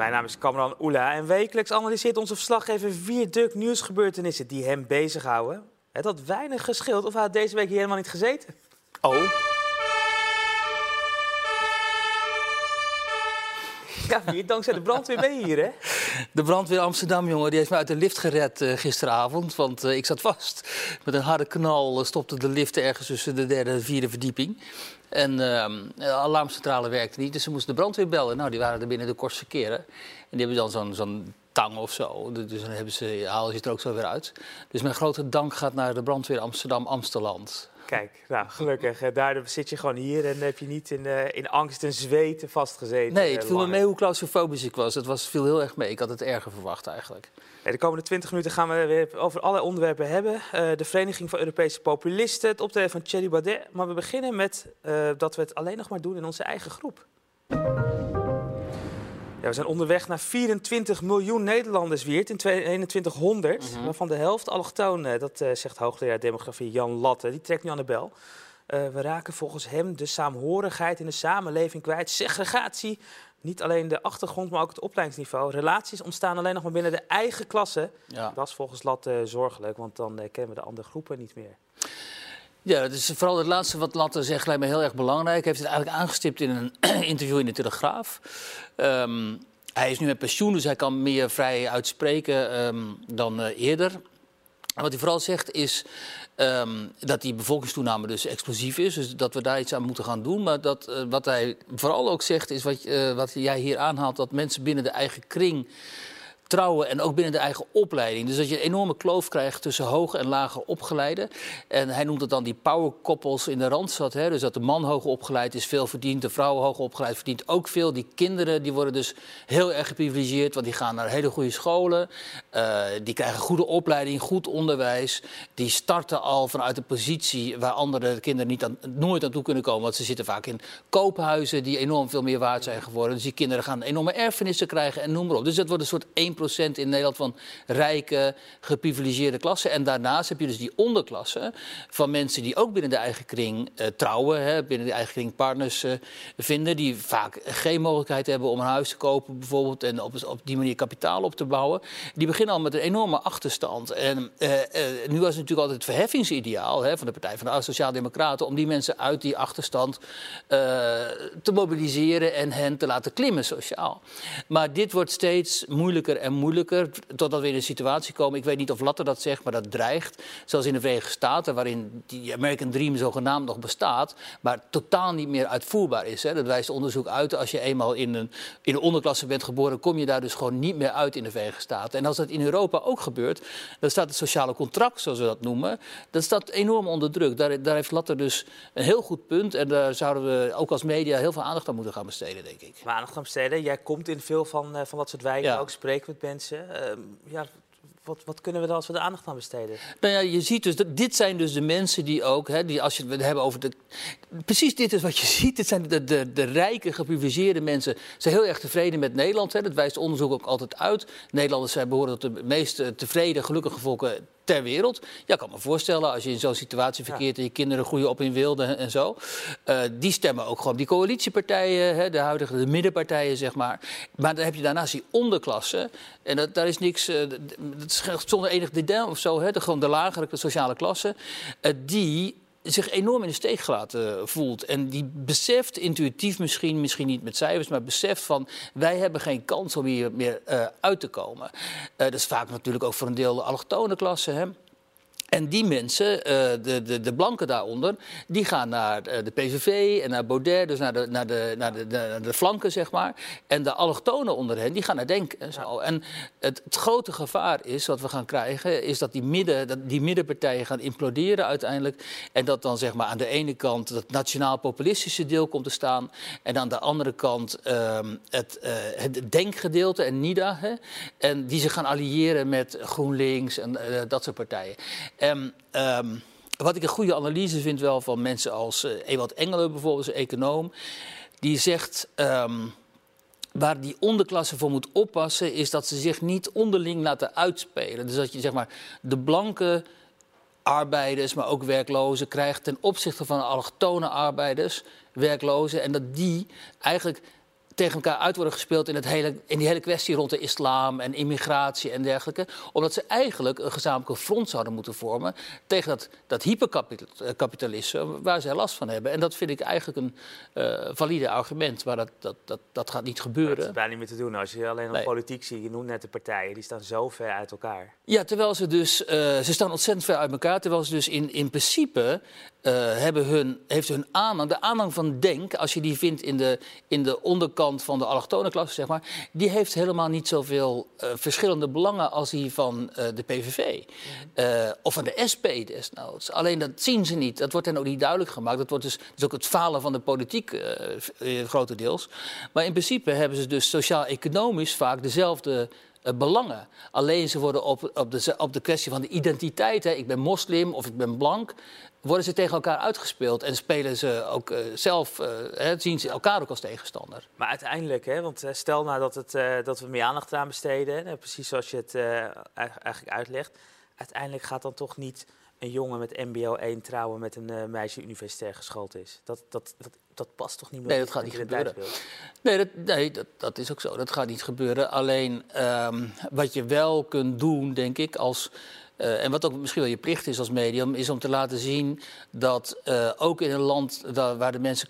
Mijn naam is Kamran Oela en wekelijks analyseert onze verslaggever vier duk nieuwsgebeurtenissen die hem bezighouden. Het had weinig geschild of hij had deze week hier helemaal niet gezeten. Oh, Ja, dankzij de brandweer je hier, hè? de brandweer Amsterdam, jongen, die heeft me uit de lift gered eh, gisteravond. Want eh, ik zat vast. Met een harde knal eh, stopte de lift ergens tussen de derde en vierde verdieping. En ehm, de alarmcentrale werkte niet, dus ze moesten de brandweer bellen. Nou, die waren er binnen de kortste keren. En die hebben dan zo'n tang of zo. Dus dan hebben ze, halen ze het er ook zo weer uit. Dus mijn grote dank gaat naar de brandweer Amsterdam-Amsteland. Kijk, nou, gelukkig. eh, Daardoor zit je gewoon hier en heb je niet in, eh, in angst en zweten vastgezeten. Nee, eh, het viel me mee hoe claustrofobisch ik was. Het was, viel heel erg mee. Ik had het erger verwacht eigenlijk. De komende 20 minuten gaan we weer over allerlei onderwerpen hebben. De Vereniging van Europese Populisten, het optreden van Thierry Baudet. Maar we beginnen met dat we het alleen nog maar doen in onze eigen groep. Ja, we zijn onderweg naar 24 miljoen Nederlanders, Wiert, in 2100. Mhm. Waarvan de helft allochtoon, eh, dat eh, zegt hoogleraar demografie Jan Latte. Die trekt nu aan de bel. Eh, we raken volgens hem de saamhorigheid in de samenleving kwijt. Segregatie, niet alleen de achtergrond, maar ook het opleidingsniveau. Relaties ontstaan alleen nog maar binnen de eigen klasse. Ja. Dat is volgens Latte zorgelijk, want dan kennen we de andere groepen niet meer. Ja, dus vooral het laatste wat Latte zegt lijkt me heel erg belangrijk. Hij heeft het eigenlijk aangestipt in een interview in de Telegraaf. Ehm, hij is nu met pensioen, dus hij kan meer vrij uitspreken ehm, dan eh, eerder. Wat hij vooral zegt is ehm, dat die bevolkingstoename dus explosief is. Dus dat we daar iets aan moeten gaan doen. Maar dat, eh, wat hij vooral ook zegt is wat, eh, wat jij hier aanhaalt... dat mensen binnen de eigen kring trouwen en ook binnen de eigen opleiding. Dus dat je een enorme kloof krijgt tussen hoge en lage opgeleiden. En hij noemt het dan die powerkoppels in de Randstad. Hè? Dus dat de man hoog opgeleid is, veel verdient. De vrouw hoog opgeleid verdient ook veel. Die kinderen die worden dus heel erg geprivilegeerd, want die gaan naar hele goede scholen. Eh, die krijgen goede opleiding, goed onderwijs. Die starten al vanuit een positie waar andere kinderen niet aan, nooit aan toe kunnen komen. Want ze zitten vaak in koophuizen die enorm veel meer waard zijn geworden. Dus die kinderen gaan enorme erfenissen krijgen en noem maar op. Dus dat wordt een soort 1% in Nederland van rijke, geprivilegeerde klassen. En daarnaast heb je dus die onderklasse van mensen die ook binnen de eigen kring eh, trouwen. Hè, binnen de eigen kring partners eh, vinden. Die vaak geen mogelijkheid hebben om een huis te kopen bijvoorbeeld. En op, op die manier kapitaal op te bouwen. Die beginnen al met een enorme achterstand. En eh, nu was het natuurlijk altijd het verheffingsideaal hè, van de Partij van de Sociaaldemocraten. Om die mensen uit die achterstand te mobiliseren en hen te laten klimmen sociaal. Maar dit wordt steeds moeilijker en moeilijker. Totdat we in een situatie komen. Ik weet niet of Latte dat zegt, maar dat dreigt. Zoals in de Verenigde Staten, waarin die American Dream zogenaamd nog bestaat. Maar totaal niet meer uitvoerbaar is. Hè. Dat wijst onderzoek uit. Als je eenmaal in een, in een onderklasse bent geboren, kom je daar dus gewoon niet meer uit in de Verenigde Staten. En als dat in Europa ook gebeurt, dan staat het sociale contract, zoals we dat noemen. Dat staat enorm onder druk. Daar, daar heeft Latte dus een heel goed punt. En daar zouden we ook als media heel veel aandacht aan moeten gaan besteden, denk ik. Maar aandacht gaan besteden. Jij komt in veel van, eh, van dat soort wijken Ja. ook, spreekt met mensen. Ehm, ja, wat, wat kunnen we dan als we de aandacht aan besteden? Nou ja, je ziet dus, dat, dit zijn dus de mensen die ook, hè, die als je het hebben over de... Precies dit is wat je ziet, dit zijn de, de, de rijke, geprivilegeerde mensen. Ze zijn heel erg tevreden met Nederland, hè. dat wijst onderzoek ook altijd uit. Nederlanders zijn behoren tot de meest eh, tevreden, gelukkige volken ter wereld. Ja, ik kan me voorstellen, als je in zo'n situatie verkeert... en je kinderen groeien op in wilde en, en zo... eh, die stemmen ook gewoon die coalitiepartijen, hè, de huidige de middenpartijen, zeg maar. Maar dan heb je daarnaast die onderklasse. En dat, daar is niks... eh, dat is zonder enig dédain of zo, hè, de, gewoon de lagere de sociale klasse... eh, die zich enorm in de steek gelaten eh, voelt. En die beseft intuïtief misschien, misschien niet met cijfers... maar beseft van, wij hebben geen kans om hier meer eh, uit te komen. Eh, dat is vaak natuurlijk ook voor een deel de allochtone klasse, hè. En die mensen, eh, de, de, de blanken daaronder, die gaan naar eh, de PVV en naar Baudet, dus naar de, naar de, naar de, de, de flanken, zeg maar. En de allochtonen onder hen, die gaan naar Denk en zo. En het, het, grote gevaar is, wat we gaan krijgen, is dat die, midden, dat die middenpartijen gaan imploderen uiteindelijk. En dat dan zeg maar aan de ene kant het nationaal-populistische deel komt te staan. En aan de andere kant ehm, het, uh, het denkgedeelte en NIDA. Hè, en die zich gaan alliëren met GroenLinks en dat soort partijen. En ehm, wat ik een goede analyse vind wel van mensen als uh, Ewald Engelen bijvoorbeeld, een econoom, die zegt. Um, waar die onderklasse voor moet oppassen, is dat ze zich niet onderling laten uitspelen. Dus dat je zeg maar de blanke arbeiders, maar ook werklozen krijgt ten opzichte van allochtone arbeiders, werklozen, en dat die eigenlijk tegen elkaar uit worden gespeeld in, het hele, in die hele kwestie rond de islam en immigratie en dergelijke. Omdat ze eigenlijk een gezamenlijke front zouden moeten vormen tegen dat, dat hyperkapitalisme waar zij last van hebben. En dat vind ik eigenlijk een uh, valide argument, maar dat, dat, dat, dat gaat niet gebeuren. Dat is bijna niet meer te doen als je alleen nog politiek ziet. Je noemt net de partijen, die staan zo ver uit elkaar. Ja, terwijl ze dus, uh, ze staan ontzettend ver uit elkaar, terwijl ze dus in, in principe uh, hebben hun, heeft hun aanhang, de aanhang van Denk, als je die vindt in de, in de onderkant van de allochtone klasse, zeg maar, die heeft helemaal niet zoveel uh, verschillende belangen als die van uh, de PVV. of van de SP desnoods. Alleen dat zien ze niet. Dat wordt hen ook niet duidelijk gemaakt. Dat wordt dus, ook het falen van de politiek, grotendeels. Maar in principe hebben ze dus sociaal-economisch vaak dezelfde belangen. Alleen ze worden op, op, de, op de kwestie van de identiteit, hè, ik ben moslim of ik ben blank, worden ze tegen elkaar uitgespeeld en spelen ze ook uh, zelf, uh, zien ze elkaar ook als tegenstander. Maar uiteindelijk, hè, want stel nou dat, het, dat we meer aandacht aan besteden, hè, precies zoals je het eigenlijk uitlegt, uiteindelijk gaat dan toch niet een jongen met MBO 1 trouwen met een meisje universitair geschoold is. Dat, dat, dat, dat past toch niet meer? Nee, dat gaat niet gebeuren. Nee, dat, nee dat, dat is ook zo. Dat gaat niet gebeuren. Alleen um, wat je wel kunt doen, denk ik, als uh, en wat ook misschien wel je plicht is als medium, is om te laten zien dat uh, ook in een land waar de mensen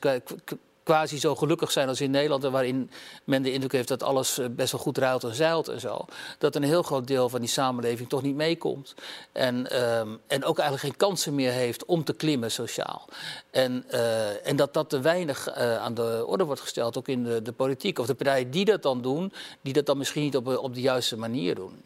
quasi zo gelukkig zijn als in Nederland, waarin men de indruk heeft dat alles eh, best wel goed ruilt en zeilt en zo, dat een heel groot deel van die samenleving toch niet meekomt. En, um, en ook eigenlijk geen kansen meer heeft om te klimmen sociaal. En, uh, en dat dat te weinig uh, aan de orde wordt gesteld, ook in de, de politiek. Of de partijen die dat dan doen, die dat dan misschien niet op, op de juiste manier doen.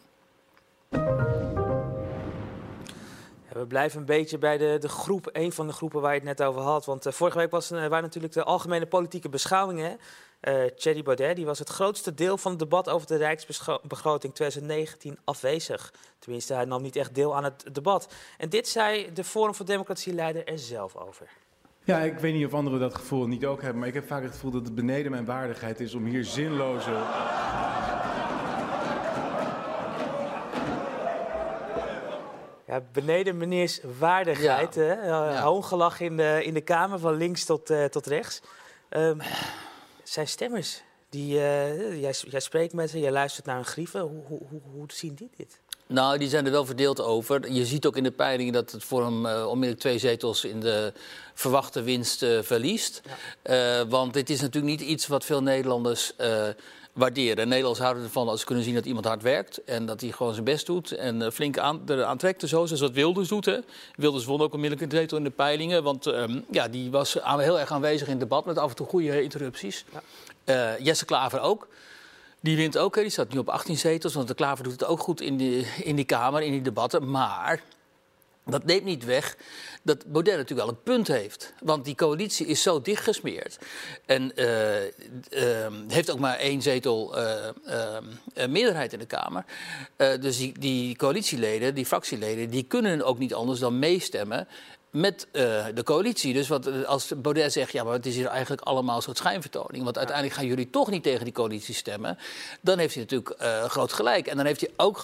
We blijven een beetje bij de, de groep, een van de groepen waar je het net over had. Want uh, vorige week was, uh, waren natuurlijk de algemene politieke beschouwingen. Uh, Thierry Baudet die was het grootste deel van het debat over de Rijksbegroting 2019 afwezig. Tenminste, hij nam niet echt deel aan het debat. En dit zei de Forum voor Democratie-leider er zelf over. Ja, ik weet niet of anderen dat gevoel niet ook hebben, maar ik heb vaak het gevoel dat het beneden mijn waardigheid is om hier zinloze Ja, beneden meneers waardigheid. Ja. Hoongelach in de, in de Kamer, van links tot, uh, tot rechts. Um, zijn stemmers, die, uh, jij, jij spreekt met ze, jij luistert naar hun grieven. Hoe, hoe, hoe, hoe zien die dit? Nou, die zijn er wel verdeeld over. Je ziet ook in de peilingen dat het voor hem uh, onmiddellijk twee zetels in de verwachte winst verliest. Ja. Want dit is natuurlijk niet iets wat veel Nederlanders waarderen. Nederlanders houden ervan als ze kunnen zien dat iemand hard werkt en dat hij gewoon zijn best doet en uh, flink aan, er aantrekt en zo, zoals wat Wilders doet. Hè. Wilders won ook onmiddellijk een zetel in de peilingen, want um, ja, die was aan, heel erg aanwezig in het debat met af en toe goede interrupties. Ja. Uh, Jesse Klaver ook. Die wint ook, hè. die staat nu op 18 zetels, want de Klaver doet het ook goed in die, in die Kamer, in die debatten. Maar dat neemt niet weg dat Baudet natuurlijk wel een punt heeft. Want die coalitie is zo dichtgesmeerd. En uh, uh, heeft ook maar één zetel uh, meerderheid in de Kamer. dus die, die coalitieleden, die fractieleden, die kunnen ook niet anders dan meestemmen met uh, de coalitie. Dus wat, eh, als Baudet zegt, ja, maar het is hier eigenlijk allemaal een soort schijnvertoning. Want uiteindelijk gaan jullie toch niet tegen die coalitie stemmen. Dan heeft hij natuurlijk uh, groot gelijk. En dan heeft hij ook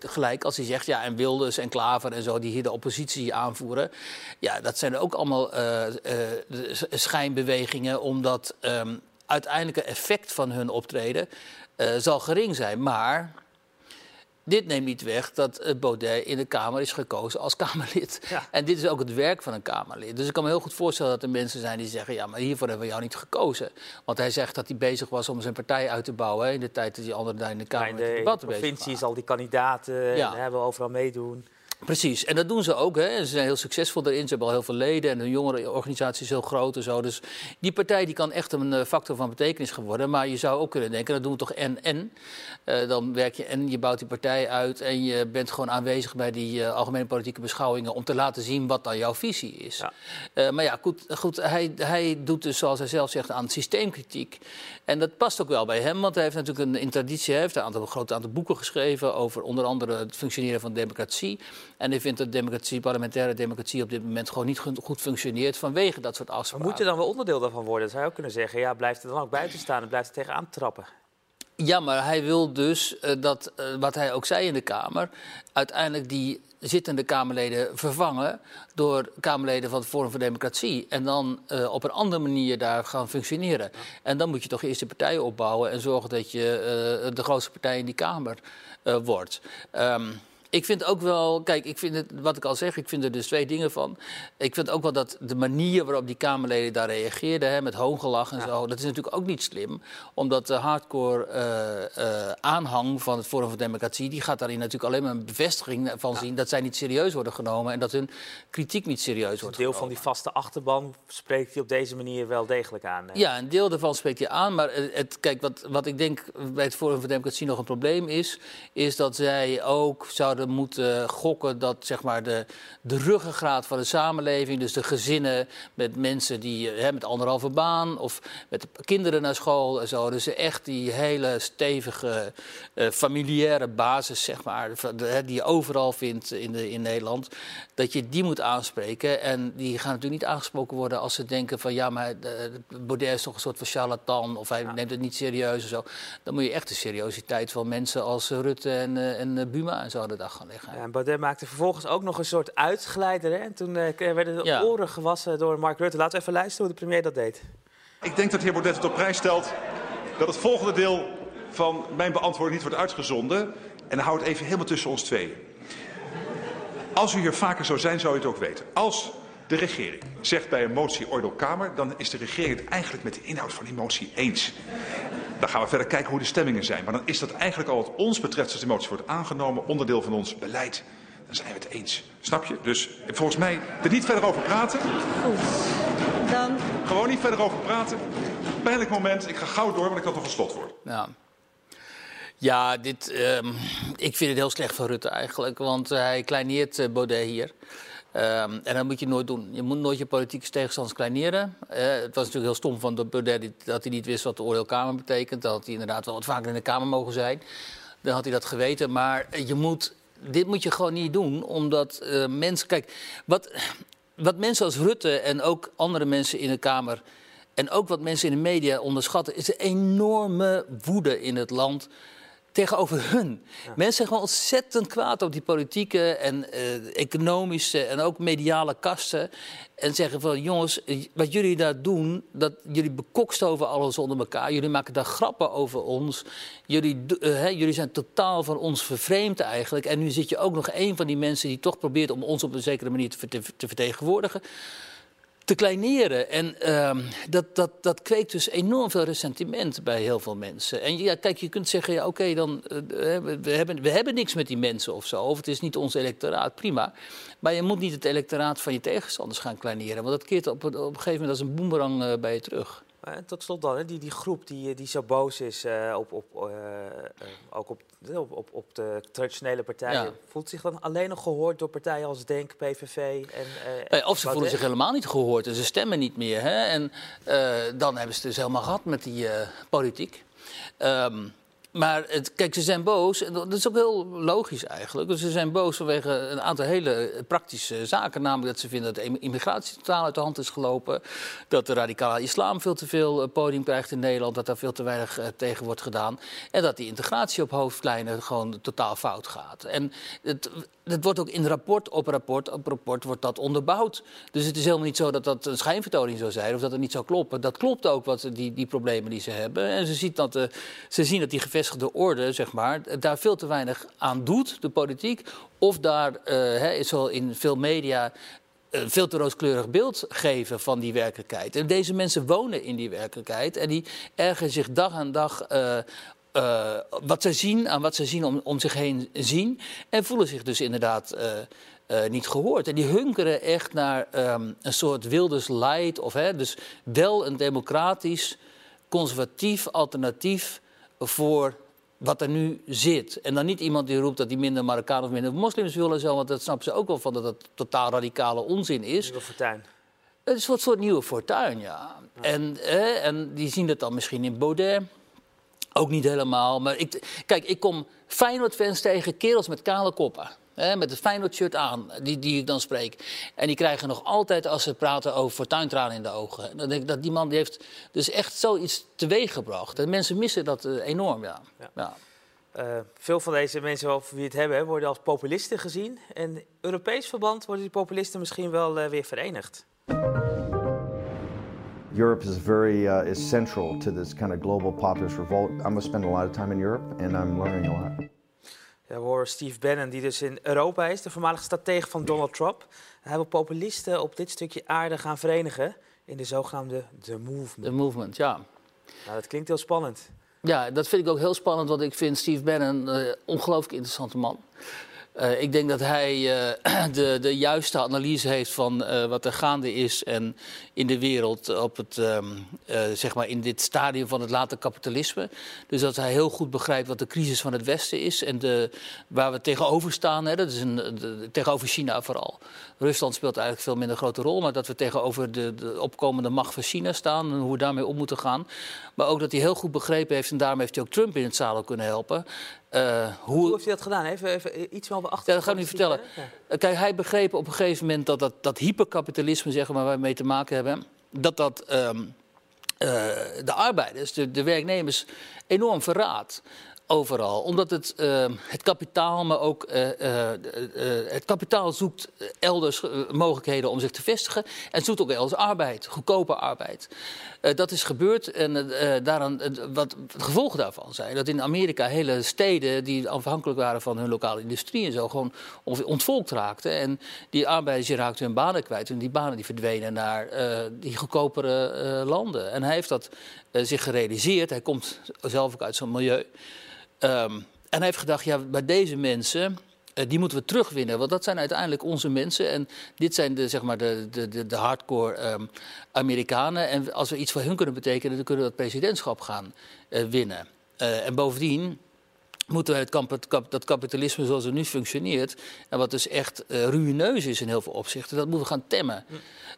gelijk, als hij zegt, ja, en Wilders en Klaver en zo, die hier de oppositie aanvoeren. Ja, dat zijn ook allemaal uh, schijnbewegingen, omdat um, uiteindelijke effect van hun optreden zal gering zijn. Maar dit neemt niet weg dat eh, Baudet in de Kamer is gekozen als Kamerlid. Ja. En dit is ook het werk van een Kamerlid. Dus ik kan me heel goed voorstellen dat er mensen zijn die zeggen: ja, maar hiervoor hebben we jou niet gekozen. Want hij zegt dat hij bezig was om zijn partij uit te bouwen. in de tijd dat die anderen daar in de Kamer ja, in de, debatten bezig waren. provincie zal die kandidaten ja. hebben overal meedoen. Precies, en dat doen ze ook. Hè. En ze zijn heel succesvol daarin. Ze hebben al heel veel leden en hun jongerenorganisatie is heel groot en zo. Dus die partij die kan echt een eh, factor van betekenis geworden. Maar je zou ook kunnen denken, dat doen we toch en-en. Uh, dan werk je en je bouwt die partij uit en je bent gewoon aanwezig bij die uh, algemene politieke beschouwingen om te laten zien wat dan jouw visie is. Ja. maar ja, goed, goed hij, hij doet dus zoals hij zelf zegt aan systeemkritiek. En dat past ook wel bij hem, want hij heeft natuurlijk een, in traditie, hij heeft een, aantal, een groot aantal boeken geschreven over onder andere het functioneren van democratie. En hij vindt dat democratie, parlementaire democratie op dit moment gewoon niet goed functioneert vanwege dat soort afspraken. Maar moet je dan wel onderdeel daarvan worden? Dat zou je ook kunnen zeggen. Ja, blijft er dan ook buiten staan en blijft er tegenaan trappen. Ja, maar hij wil dus uh, dat, uh, wat hij ook zei in de Kamer, uiteindelijk die zittende Kamerleden vervangen door Kamerleden van het Forum voor Democratie. En dan uh, op een andere manier daar gaan functioneren. En dan moet je toch eerst de partijen opbouwen en zorgen dat je de grootste partij in die Kamer wordt. Um, ik vind ook wel, kijk, ik vind het, wat ik al zeg, ik vind er dus twee dingen van. Ik vind ook wel dat de manier waarop die Kamerleden daar reageerden, hè, met hoongelach en ja. zo, dat is natuurlijk ook niet slim. Omdat de hardcore uh, uh, aanhang van het Forum voor Democratie, die gaat daarin natuurlijk alleen maar een bevestiging van ja. zien dat zij niet serieus worden genomen en dat hun kritiek niet serieus dus wordt Een deel genomen. van die vaste achterban spreekt hij op deze manier wel degelijk aan. Hè? Ja, een deel daarvan spreekt hij aan. Maar het, kijk, wat, wat ik denk bij het Forum voor Democratie nog een probleem is, is dat zij ook zouden moeten gokken dat zeg maar, de, de ruggengraat van de samenleving, dus de gezinnen met mensen die hè, met anderhalve baan of met kinderen naar school en zo, dus echt die hele stevige uh, familiaire basis, zeg maar, de, die je overal vindt in, de, in Nederland, dat je die moet aanspreken. En die gaan natuurlijk niet aangesproken worden als ze denken van ja, maar Baudet is toch een soort van charlatan of hij ja. neemt het niet serieus en zo. Dan moet je echt de seriositeit van mensen als Rutte en, uh, en Buma en zo aan de dag Ja, en Baudet maakte vervolgens ook nog een soort uitglijder. Hè? En toen uh, werden de ja. oren gewassen door Mark Rutte. Laten we even luisteren hoe de premier dat deed. Ik denk dat de heer Baudet het op prijs stelt dat het volgende deel van mijn beantwoording niet wordt uitgezonden. En dan hou het even helemaal tussen ons twee. Als u hier vaker zou zijn, zou u het ook weten. Als de regering zegt bij een motie Ordelkamer, dan is de regering het eigenlijk met de inhoud van die motie eens. Dan gaan we verder kijken hoe de stemmingen zijn. Maar dan is dat eigenlijk al wat ons betreft, als die motie wordt aangenomen, onderdeel van ons beleid. Dan zijn we het eens. Snap je? Dus volgens mij er niet verder over praten. Goed. Dan... Gewoon niet verder over praten. Pijnlijk moment. Ik ga gauw door, want ik had nog een slotwoord. Ja. Ja, dit, um, ik vind het heel slecht van Rutte eigenlijk. Want uh, hij kleineert uh, Baudet hier. Um, en dat moet je nooit doen. Je moet nooit je politieke tegenstanders kleineren. Uh, het was natuurlijk heel stom van Baudet dat hij niet wist wat de oordeelkamer betekent. Dan had hij inderdaad wel wat vaker in de Kamer mogen zijn. Dan had hij dat geweten. Maar je moet, dit moet je gewoon niet doen, omdat uh, mensen... Kijk, wat, wat mensen als Rutte en ook andere mensen in de Kamer... en ook wat mensen in de media onderschatten... is de enorme woede in het land tegenover hun. Ja. Mensen zijn gewoon ontzettend kwaad op die politieke en uh, economische en ook mediale kasten. En zeggen van jongens, wat jullie daar doen, dat jullie bekokst over alles onder elkaar. Jullie maken daar grappen over ons. Jullie, uh, hè, jullie zijn totaal van ons vervreemd eigenlijk. En nu zit je ook nog een van die mensen die toch probeert om ons op een zekere manier te, te, te vertegenwoordigen kleineren. En uh, dat, dat, dat kweekt dus enorm veel ressentiment bij heel veel mensen. En ja, kijk, je kunt zeggen, ja, oké, dan uh, we, hebben, we hebben niks met die mensen of zo. Of het is niet ons electoraat, prima. Maar je moet niet het electoraat van je tegenstanders gaan kleineren. Want dat keert op, op een gegeven moment als een boemerang uh, bij je terug. En tot slot dan, hè, die, die groep die, die zo boos is, uh, op, op, uh, ook op, op, op de traditionele partijen, ja. voelt zich dan alleen nog gehoord door partijen als Denk, PVV en... Uh, of ze voelen zich helemaal niet gehoord en ze stemmen niet meer. Hè? En dan hebben ze het dus helemaal gehad met die politiek. Um, maar het, kijk, ze zijn boos. En dat is ook heel logisch eigenlijk. Ze zijn boos vanwege een aantal hele praktische zaken. Namelijk dat ze vinden dat de immigratie totaal uit de hand is gelopen. Dat de radicale islam veel te veel podium krijgt in Nederland. Dat daar veel te weinig uh, tegen wordt gedaan. En dat die integratie op hoofdlijnen gewoon totaal fout gaat. En het, het wordt ook in rapport op rapport op rapport wordt dat onderbouwd. Dus het is helemaal niet zo dat dat een schijnvertoning zou zijn of dat het niet zou kloppen. Dat klopt ook, wat die, die problemen die ze hebben. En ze, ziet dat de, ze zien dat die gevestigde orde, zeg maar, daar veel te weinig aan doet, de politiek. Of daar, is wel in veel media een veel te rooskleurig beeld geven van die werkelijkheid. En deze mensen wonen in die werkelijkheid en die ergen zich dag aan dag uh, eh, wat zij zien, aan wat zij zien om, om zich heen zien. En voelen zich dus inderdaad eh, eh, niet gehoord. En die hunkeren echt naar ehm, een soort Wilders light. Of, hè, dus wel een democratisch, conservatief alternatief voor wat er nu zit. En dan niet iemand die roept dat hij minder Marokkaan of minder moslims willen. Zo, want dat snappen ze ook wel van dat dat totaal radicale onzin is. Nieuwe Fortuyn. Het is een soort, soort nieuwe fortuin, ja. En, eh, en die zien het dan misschien in Baudet. Ook niet helemaal. Maar ik, kijk, ik kom Feyenoord-fans tegen, kerels met kale koppen. Hè, met het Feyenoord-shirt aan, die, die ik dan spreek. En die krijgen nog altijd, als ze praten over fortuintranen in de ogen. En Dan denk ik dat die man die heeft dus echt zoiets teweeggebracht. En mensen missen dat eh, enorm, ja. Ja. ja. Eh, veel van deze mensen over wie het hebben, worden als populisten gezien. En in Europees verband worden die populisten misschien wel eh, weer verenigd. Europe is very uh, is central to this kind of global populist revolt. I'm going to spend a lot of time in Europe, and I'm learning a lot. Ja, we horen Steve Bannon, die dus in Europa is, de voormalige stratege van Donald Trump. Hij wil populisten op dit stukje aarde gaan verenigen in de zogenaamde The Movement. De movement, ja. Nou, dat klinkt heel spannend. Ja, dat vind ik ook heel spannend, want ik vind Steve Bannon een eh, ongelooflijk interessante man. Eh, ik denk dat hij eh, de, de juiste analyse heeft van eh, wat er gaande is en in de wereld op het, ehm, eh, zeg maar in dit stadium van het late kapitalisme. Dus dat hij heel goed begrijpt wat de crisis van het Westen is en de, waar we tegenover staan. Hè, dat is een, tegenover China vooral. Rusland speelt eigenlijk veel minder grote rol, maar dat we tegenover de, de opkomende macht van China staan en hoe we daarmee om moeten gaan. Maar ook dat hij heel goed begrepen heeft, en daarom heeft hij ook Trump in het zadel kunnen helpen. Eh, Hoe heeft hij dat gedaan? Even, even iets wel achter. ja, dat ga ik nu vertellen. Eh, Kijk, hij begreep op een gegeven moment dat dat, dat hyperkapitalisme, zeg maar, waar wij mee te maken hebben, dat dat ehm, eh, de arbeiders, de, de werknemers, enorm verraadt. Overal. Omdat het, eh, het kapitaal, maar ook eh, eh, eh, het kapitaal zoekt elders mogelijkheden om zich te vestigen. En zoekt ook elders arbeid, goedkope arbeid. Dat is gebeurd en daaraan, wat het gevolgen daarvan zijn dat in Amerika hele steden die afhankelijk waren van hun lokale industrie en zo gewoon ontvolkt raakten. En die arbeiders die raakten hun banen kwijt en die banen die verdwenen naar die goedkopere landen. En hij heeft dat zich gerealiseerd. Hij komt zelf ook uit zo'n milieu. Ehm, en hij heeft gedacht, ja, bij deze mensen, eh, die moeten we terugwinnen. Want dat zijn uiteindelijk onze mensen. En dit zijn de, zeg maar de, de, de, de hardcore ehm, Amerikanen. En als we iets voor hun kunnen betekenen, dan kunnen we dat presidentschap gaan eh, winnen. Eh, en bovendien moeten we het kap- het kap- dat kapitalisme zoals het nu functioneert... en wat dus echt eh ruïneus is in heel veel opzichten, dat moeten we gaan temmen.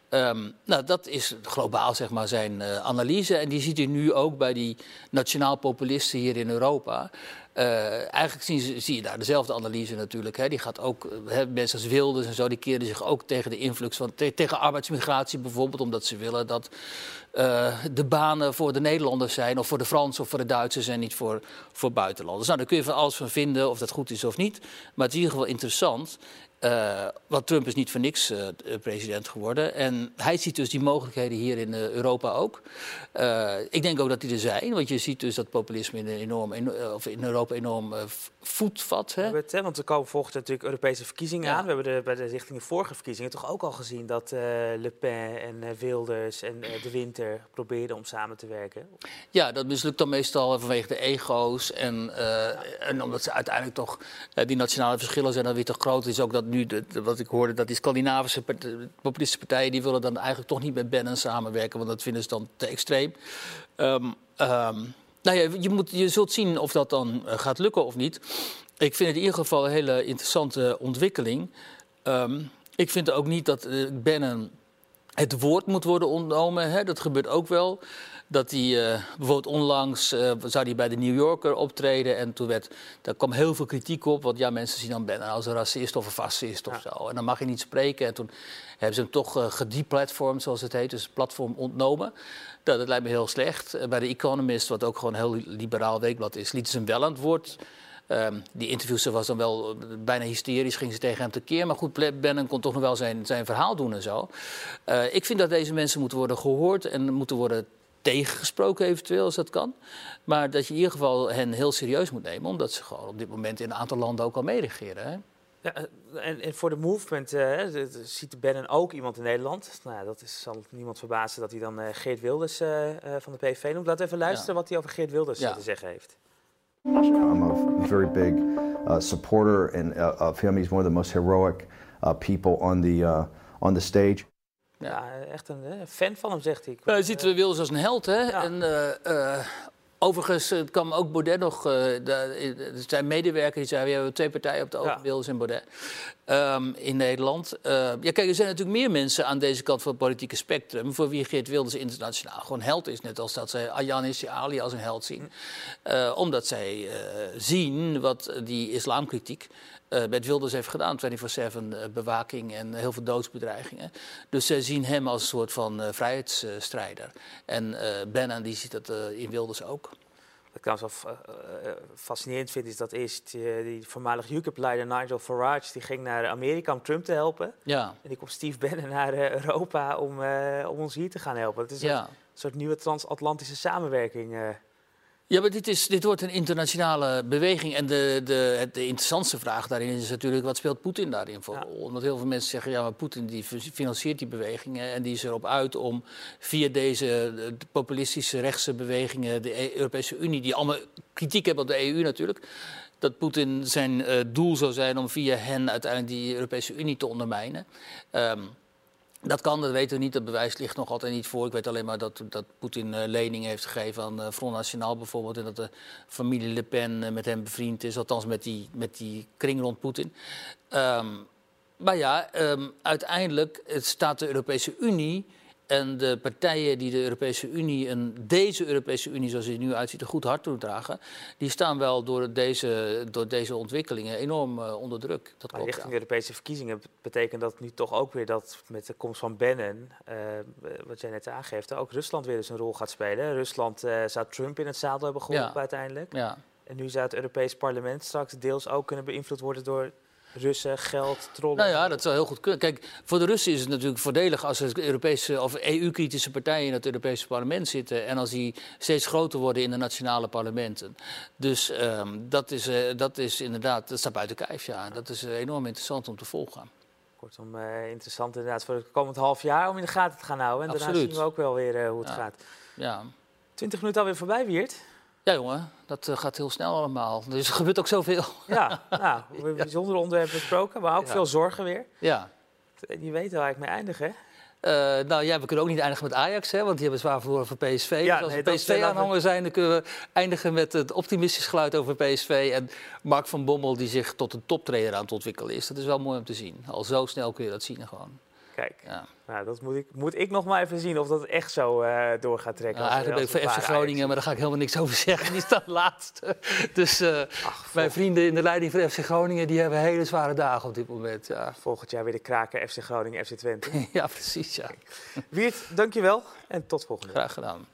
Ehm, nou, dat is globaal zeg maar, zijn eh, analyse. En die ziet u nu ook bij die nationaal populisten hier in Europa. Eh, eigenlijk zien ze, zie je daar dezelfde analyse natuurlijk. Hè. Die gaat ook, eh, hè, mensen als Wilders en zo, die keren zich ook tegen de influx van, te- tegen arbeidsmigratie bijvoorbeeld, omdat ze willen dat eh, de banen voor de Nederlanders zijn, of voor de Fransen of voor de Duitsers en niet voor, voor buitenlanders. Nou, daar kun je van alles van vinden, of dat goed is of niet. Maar het is in ieder geval interessant. Eh, want Trump is niet voor niks eh, president geworden. En hij ziet dus die mogelijkheden hier in eh, Europa ook. Eh, ik denk ook dat die er zijn, want je ziet dus dat populisme in, enorm, of in Europa enorm eh, voet vat. We Hè? hebben het, hè, want er komen volgend jaar natuurlijk Europese verkiezingen Ja. aan. We hebben de, bij de richting de vorige verkiezingen toch ook al gezien dat eh, Le Pen en eh, Wilders en eh, De Winter probeerden om samen te werken. Ja, dat mislukt dan meestal vanwege de ego's. En, eh, en omdat ze uiteindelijk toch, eh, die nationale verschillen zijn dan weer te groot. Is ook dat de- wat ik hoorde, dat die Scandinavische populistische partijen... die willen dan eigenlijk toch niet met Bannon samenwerken. Want dat vinden ze dan te extreem. Ehm, nou ja, je, moet, je zult zien of dat dan eh, gaat lukken of niet. Ik vind het in ieder geval een hele interessante ontwikkeling. Ehm, ik vind ook niet dat eh, Bannon het woord moet worden ontnomen. Hè? Dat gebeurt ook wel. Dat hij eh, bijvoorbeeld onlangs eh, zou hij bij de New Yorker optreden. En toen werd, daar kwam heel veel kritiek op. Want ja, mensen zien dan Bannon als een racist of een fascist of zo. En dan mag je niet spreken. En toen hebben ze hem toch uh, gedeplatformd, zoals het heet. Dus het platform ontnomen. Nou, dat lijkt me heel slecht. Bij The Economist, wat ook gewoon een heel liberaal weekblad is, lieten ze hem wel aan het woord. Um, die interviewster was dan wel uh, bijna hysterisch, ging ze tegen hem tekeer. Maar goed, Bannon kon toch nog wel zijn, zijn verhaal doen en zo. Uh, ik vind dat deze mensen moeten worden gehoord en moeten worden tegengesproken eventueel, als dat kan. Maar dat je in ieder geval hen heel serieus moet nemen... omdat ze gewoon op dit moment in een aantal landen ook al meeregeren. Hè? Ja, en, en, voor de movement uh, ziet Bannon ook iemand in Nederland. Nou, dat is, zal niemand verbazen dat hij dan uh, Geert Wilders uh, van de PVV noemt. Laten we even luisteren ja. wat hij over Geert Wilders ja. te zeggen heeft. I'm a very big uh, supporter and, uh, of him. He's one of the most heroic uh, people on the, uh, on the stage. Ja, echt een eh, fan van hem, zegt hij. Je ziet Wilders als een held, hè? Ja. En, eh, eh, overigens het kwam ook Baudet nog, eh, de, zijn medewerker, die zei, we hebben twee partijen op de ogen, Ja. Wilders en Baudet, ehm, in Nederland. Eh, ja, kijk, er zijn natuurlijk meer mensen aan deze kant van het politieke spectrum, voor wie Geert Wilders internationaal gewoon held is. Net als dat zij Ayanis Ali als een held zien. Eh, omdat zij eh, zien wat die islamkritiek eh met Wilders heeft gedaan. 24-7 eh, bewaking en heel veel doodsbedreigingen. Dus zij zien hem als een soort van vrijheidsstrijder. En Bannon die ziet dat in Wilders ook. Wat ik trouwens wel eh, eh, fascinerend vind, is dat eerst die, die voormalig UKIP-leider Nigel Farage... die ging naar Amerika om Trump te helpen. Ja, En die komt Steve Bannon naar eh, Europa om, eh, om ons hier te gaan helpen. Het is een soort nieuwe transatlantische samenwerking. Ja, maar dit, is, dit wordt een internationale beweging. En de, de, interessantste vraag daarin is natuurlijk... wat speelt Poetin daarin voor Ja. Omdat heel veel mensen zeggen... ja, maar Poetin die financiert die bewegingen... en die is erop uit om via deze eh, de populistische rechtse bewegingen... de E- Europese Unie, die allemaal kritiek hebben op de EU natuurlijk... dat Poetin zijn eh, doel zou zijn om via hen uiteindelijk die Europese Unie te ondermijnen... Ehm, dat kan, dat weten we niet. Dat bewijs ligt nog altijd niet voor. Ik weet alleen maar dat, dat Poetin eh, leningen heeft gegeven aan eh, Front National bijvoorbeeld. En dat de familie Le Pen eh, met hem bevriend is. Althans met die, met die kring rond Poetin. Ehm, maar ja, ehm, uiteindelijk staat de Europese Unie en de partijen die de Europese Unie en deze Europese Unie zoals die er nu uitziet een goed hart toedragen, die staan wel door deze, door deze ontwikkelingen enorm eh, onder druk. Dat Maar klopt, richting ja. de Europese verkiezingen bet- betekent dat nu toch ook weer dat met de komst van Bannon, eh, wat jij net aangeeft, ook Rusland weer eens een rol gaat spelen. Rusland eh, zou Trump in het zadel hebben geholpen Ja. uiteindelijk. Ja. En nu zou het Europees parlement straks deels ook kunnen beïnvloed worden door Russen, geld, trollen. Nou ja, dat zou heel goed kunnen. Kijk, voor de Russen is het natuurlijk voordelig als er Europese of EU-kritische partijen in het Europese parlement zitten en als die steeds groter worden in de nationale parlementen. Dus ehm, dat, is, eh, dat is inderdaad, dat staat buiten kijf, ja. Dat is eh, enorm interessant om te volgen. Kortom, eh, interessant inderdaad voor het komend half jaar om in de gaten te gaan houden. En daarna zien we ook wel weer hoe het Ja. gaat. Ja. 20 minuten alweer voorbij, Wiert. Ja, jongen, dat eh, gaat heel snel allemaal. Dus er gebeurt ook zoveel. Ja, nou, we hebben bijzondere onderwerpen besproken, maar ook Ja. veel zorgen weer. Ja. Die weten waar ik mee eindig, hè? Eh, nou ja, we kunnen ook niet eindigen met Ajax, hè, want die hebben zwaar verloren voor PSV. Ja, dus als nee, we eh, PSV-aanhanger zijn, dan kunnen we eindigen met het optimistisch geluid over PSV. En Mark van Bommel, die zich tot een toptrainer aan het ontwikkelen is. Dat is wel mooi om te zien. Al zo snel kun je dat zien gewoon. Kijk, Ja. nou, dat moet ik, moet ik nog maar even zien of dat echt zo eh door gaat trekken. Nou, eigenlijk ben ik als voor FC Groningen, maar daar ga ik helemaal niks over zeggen. Die staat laatste. Dus eh. Ach, mijn vrienden in de leiding van FC Groningen, die hebben hele zware dagen op dit moment. Ja, volgend jaar weer de kraken FC Groningen, FC Twente. ja precies. Ja. Wiert, dankjewel en tot volgende. Graag gedaan.